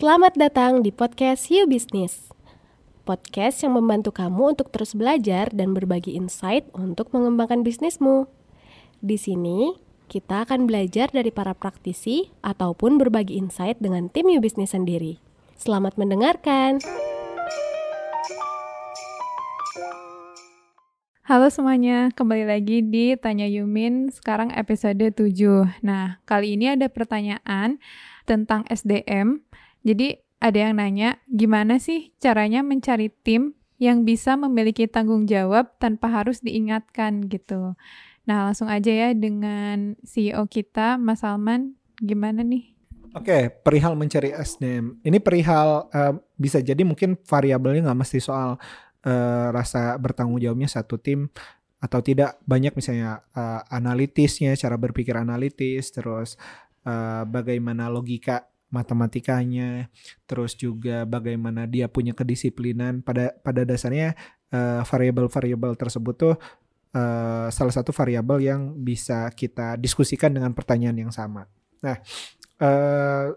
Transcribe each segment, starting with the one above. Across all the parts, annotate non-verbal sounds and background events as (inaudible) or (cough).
Selamat datang di podcast You Business. Podcast yang membantu kamu untuk terus belajar dan berbagi insight untuk mengembangkan bisnismu. Di sini, kita akan belajar dari para praktisi ataupun berbagi insight dengan tim You Business sendiri. Selamat mendengarkan. Halo semuanya, kembali lagi di Tanya Yumin, sekarang episode 7. Nah, kali ini ada pertanyaan tentang SDM. Jadi, ada yang nanya, gimana sih caranya mencari tim yang bisa memiliki tanggung jawab tanpa harus diingatkan gitu. Nah, langsung aja ya dengan CEO kita, Mas Salman, gimana nih? Oke, perihal mencari SDM. Ini perihal uh, bisa jadi mungkin variabelnya nggak mesti soal uh, rasa bertanggung jawabnya satu tim atau tidak banyak misalnya uh, analitisnya, cara berpikir analitis, terus uh, bagaimana logika matematikanya, terus juga bagaimana dia punya kedisiplinan. Pada pada dasarnya uh, variabel-variabel tersebut tuh uh, salah satu variabel yang bisa kita diskusikan dengan pertanyaan yang sama. Nah, uh,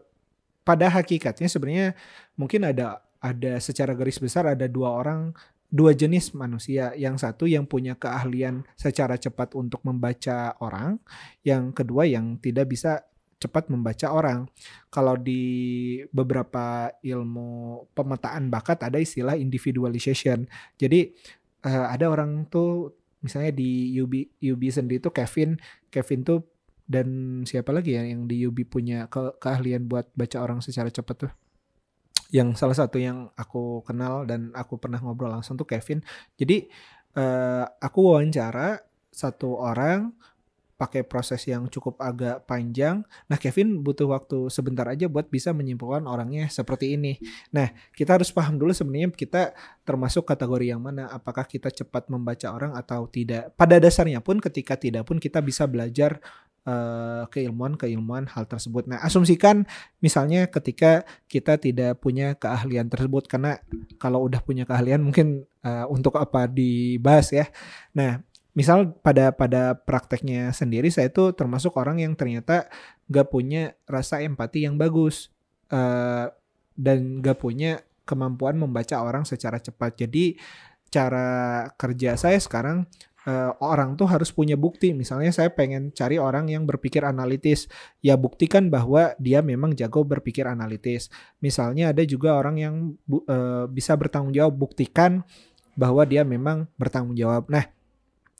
pada hakikatnya sebenarnya mungkin ada ada secara garis besar ada dua orang dua jenis manusia. Yang satu yang punya keahlian secara cepat untuk membaca orang, yang kedua yang tidak bisa cepat membaca orang. Kalau di beberapa ilmu pemetaan bakat ada istilah individualization. Jadi uh, ada orang tuh misalnya di UB UB sendiri tuh Kevin, Kevin tuh dan siapa lagi ya yang di UB punya ke keahlian buat baca orang secara cepat tuh? Yang salah satu yang aku kenal dan aku pernah ngobrol langsung tuh Kevin. Jadi uh, aku wawancara satu orang pakai proses yang cukup agak panjang. Nah, Kevin butuh waktu sebentar aja buat bisa menyimpulkan orangnya seperti ini. Nah, kita harus paham dulu sebenarnya kita termasuk kategori yang mana. Apakah kita cepat membaca orang atau tidak. Pada dasarnya pun ketika tidak pun kita bisa belajar keilmuan-keilmuan hal tersebut. Nah, asumsikan misalnya ketika kita tidak punya keahlian tersebut karena kalau udah punya keahlian mungkin uh, untuk apa dibahas ya. Nah, misal pada pada prakteknya sendiri saya itu termasuk orang yang ternyata gak punya rasa empati yang bagus uh, dan gak punya kemampuan membaca orang secara cepat. Jadi cara kerja saya sekarang uh, orang tuh harus punya bukti. Misalnya saya pengen cari orang yang berpikir analitis, ya buktikan bahwa dia memang jago berpikir analitis. Misalnya ada juga orang yang uh, bisa bertanggung jawab, buktikan bahwa dia memang bertanggung jawab. Nah,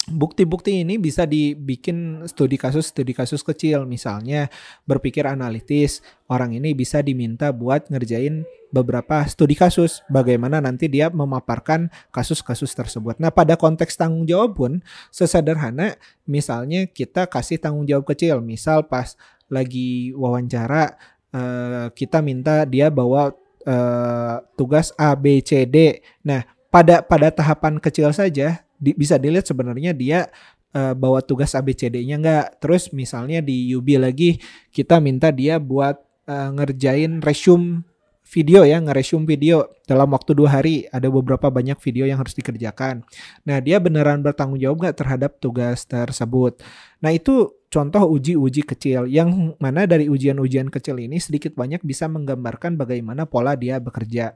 Bukti-bukti ini bisa dibikin studi kasus studi kasus kecil misalnya berpikir analitis orang ini bisa diminta buat ngerjain beberapa studi kasus bagaimana nanti dia memaparkan kasus-kasus tersebut. Nah, pada konteks tanggung jawab pun sesederhana misalnya kita kasih tanggung jawab kecil, misal pas lagi wawancara uh, kita minta dia bawa uh, tugas A B C D. Nah, pada pada tahapan kecil saja di, bisa dilihat sebenarnya dia uh, bawa tugas ABCD-nya nggak. Terus misalnya di UB lagi kita minta dia buat uh, ngerjain resume video ya, ngeresume video dalam waktu dua hari. Ada beberapa banyak video yang harus dikerjakan. Nah dia beneran bertanggung jawab nggak terhadap tugas tersebut. Nah itu contoh uji-uji kecil yang mana dari ujian-ujian kecil ini sedikit banyak bisa menggambarkan bagaimana pola dia bekerja.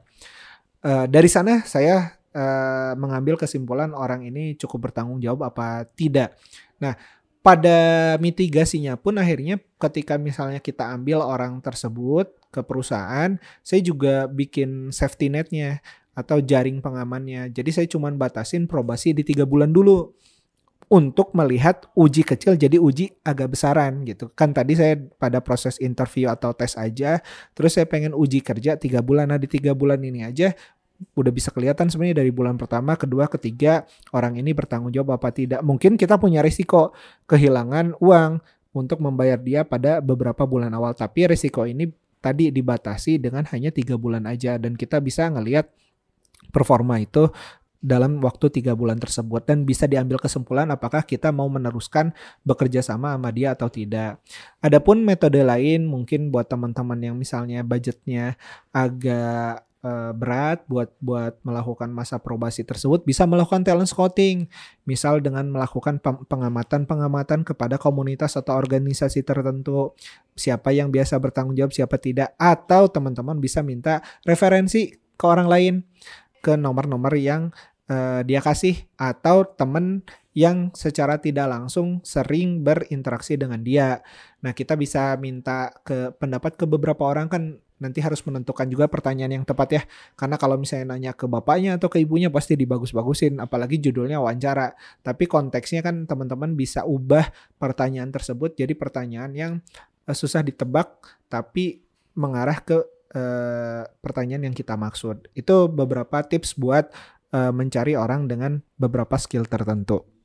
Uh, dari sana saya uh, mengambil kesimpulan orang ini cukup bertanggung jawab apa tidak. Nah, pada mitigasinya pun akhirnya ketika misalnya kita ambil orang tersebut ke perusahaan, saya juga bikin safety netnya atau jaring pengamannya. Jadi saya cuma batasin probasi di tiga bulan dulu untuk melihat uji kecil jadi uji agak besaran gitu. Kan tadi saya pada proses interview atau tes aja, terus saya pengen uji kerja tiga bulan. Nah di tiga bulan ini aja udah bisa kelihatan sebenarnya dari bulan pertama, kedua, ketiga orang ini bertanggung jawab apa tidak. Mungkin kita punya risiko kehilangan uang untuk membayar dia pada beberapa bulan awal, tapi risiko ini tadi dibatasi dengan hanya tiga bulan aja dan kita bisa ngelihat performa itu dalam waktu tiga bulan tersebut dan bisa diambil kesimpulan apakah kita mau meneruskan bekerja sama sama dia atau tidak. Adapun metode lain mungkin buat teman-teman yang misalnya budgetnya agak uh, berat buat buat melakukan masa probasi tersebut bisa melakukan talent scouting. Misal dengan melakukan pengamatan-pengamatan kepada komunitas atau organisasi tertentu. Siapa yang biasa bertanggung jawab siapa tidak. Atau teman-teman bisa minta referensi ke orang lain ke nomor-nomor yang uh, dia kasih atau teman yang secara tidak langsung sering berinteraksi dengan dia. Nah, kita bisa minta ke pendapat ke beberapa orang kan nanti harus menentukan juga pertanyaan yang tepat ya. Karena kalau misalnya nanya ke bapaknya atau ke ibunya pasti dibagus-bagusin, apalagi judulnya wawancara. Tapi konteksnya kan teman-teman bisa ubah pertanyaan tersebut jadi pertanyaan yang uh, susah ditebak tapi mengarah ke uh, pertanyaan yang kita maksud. Itu beberapa tips buat uh, mencari orang dengan beberapa skill tertentu.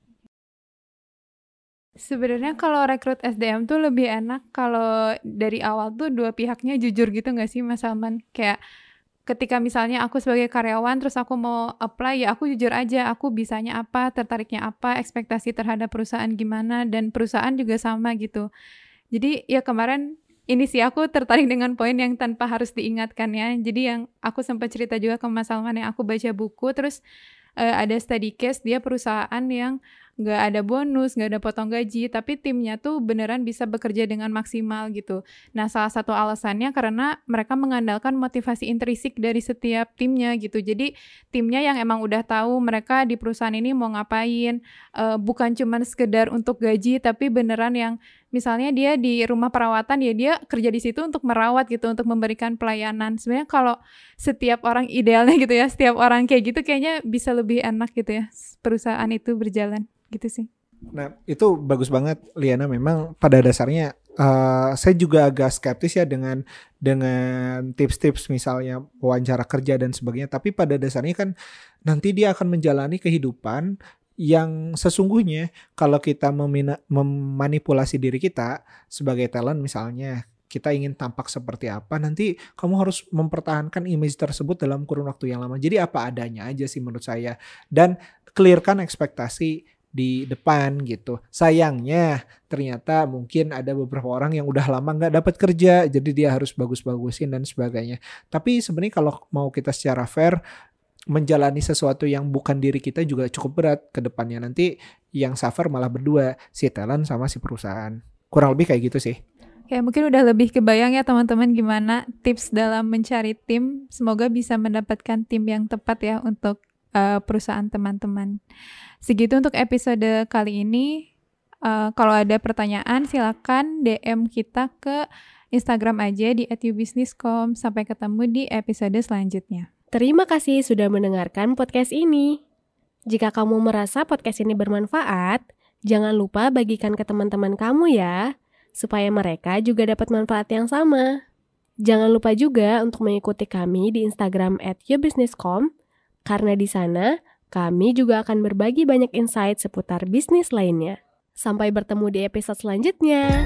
Sebenarnya kalau rekrut SDM tuh lebih enak kalau dari awal tuh dua pihaknya jujur gitu nggak sih Mas Salman? Kayak ketika misalnya aku sebagai karyawan terus aku mau apply ya aku jujur aja aku bisanya apa, tertariknya apa, ekspektasi terhadap perusahaan gimana dan perusahaan juga sama gitu. Jadi ya kemarin ini sih aku tertarik dengan poin yang tanpa harus diingatkan ya. Jadi yang aku sempat cerita juga ke Mas Salman yang aku baca buku terus uh, ada study case dia perusahaan yang nggak ada bonus, nggak ada potong gaji, tapi timnya tuh beneran bisa bekerja dengan maksimal gitu. Nah, salah satu alasannya karena mereka mengandalkan motivasi intrinsik dari setiap timnya gitu. Jadi timnya yang emang udah tahu mereka di perusahaan ini mau ngapain, uh, bukan cuma sekedar untuk gaji, tapi beneran yang misalnya dia di rumah perawatan ya dia kerja di situ untuk merawat gitu, untuk memberikan pelayanan. Sebenarnya kalau setiap orang idealnya (laughs) gitu ya, setiap orang kayak gitu kayaknya bisa lebih enak gitu ya perusahaan itu berjalan gitu sih. Nah itu bagus banget Liana memang pada dasarnya uh, saya juga agak skeptis ya dengan dengan tips-tips misalnya wawancara kerja dan sebagainya. Tapi pada dasarnya kan nanti dia akan menjalani kehidupan yang sesungguhnya kalau kita memanipulasi diri kita sebagai talent misalnya kita ingin tampak seperti apa nanti kamu harus mempertahankan image tersebut dalam kurun waktu yang lama jadi apa adanya aja sih menurut saya dan clearkan ekspektasi di depan gitu. Sayangnya ternyata mungkin ada beberapa orang yang udah lama nggak dapat kerja, jadi dia harus bagus-bagusin dan sebagainya. Tapi sebenarnya kalau mau kita secara fair menjalani sesuatu yang bukan diri kita juga cukup berat ke depannya nanti yang suffer malah berdua si talent sama si perusahaan. Kurang lebih kayak gitu sih. Kayak mungkin udah lebih kebayang ya teman-teman gimana tips dalam mencari tim. Semoga bisa mendapatkan tim yang tepat ya untuk uh, perusahaan teman-teman. Segitu untuk episode kali ini. Uh, kalau ada pertanyaan silakan DM kita ke Instagram aja di @ubisniscom. Sampai ketemu di episode selanjutnya. Terima kasih sudah mendengarkan podcast ini. Jika kamu merasa podcast ini bermanfaat, jangan lupa bagikan ke teman-teman kamu ya, supaya mereka juga dapat manfaat yang sama. Jangan lupa juga untuk mengikuti kami di Instagram at yourbusinesscom, karena di sana kami juga akan berbagi banyak insight seputar bisnis lainnya. Sampai bertemu di episode selanjutnya.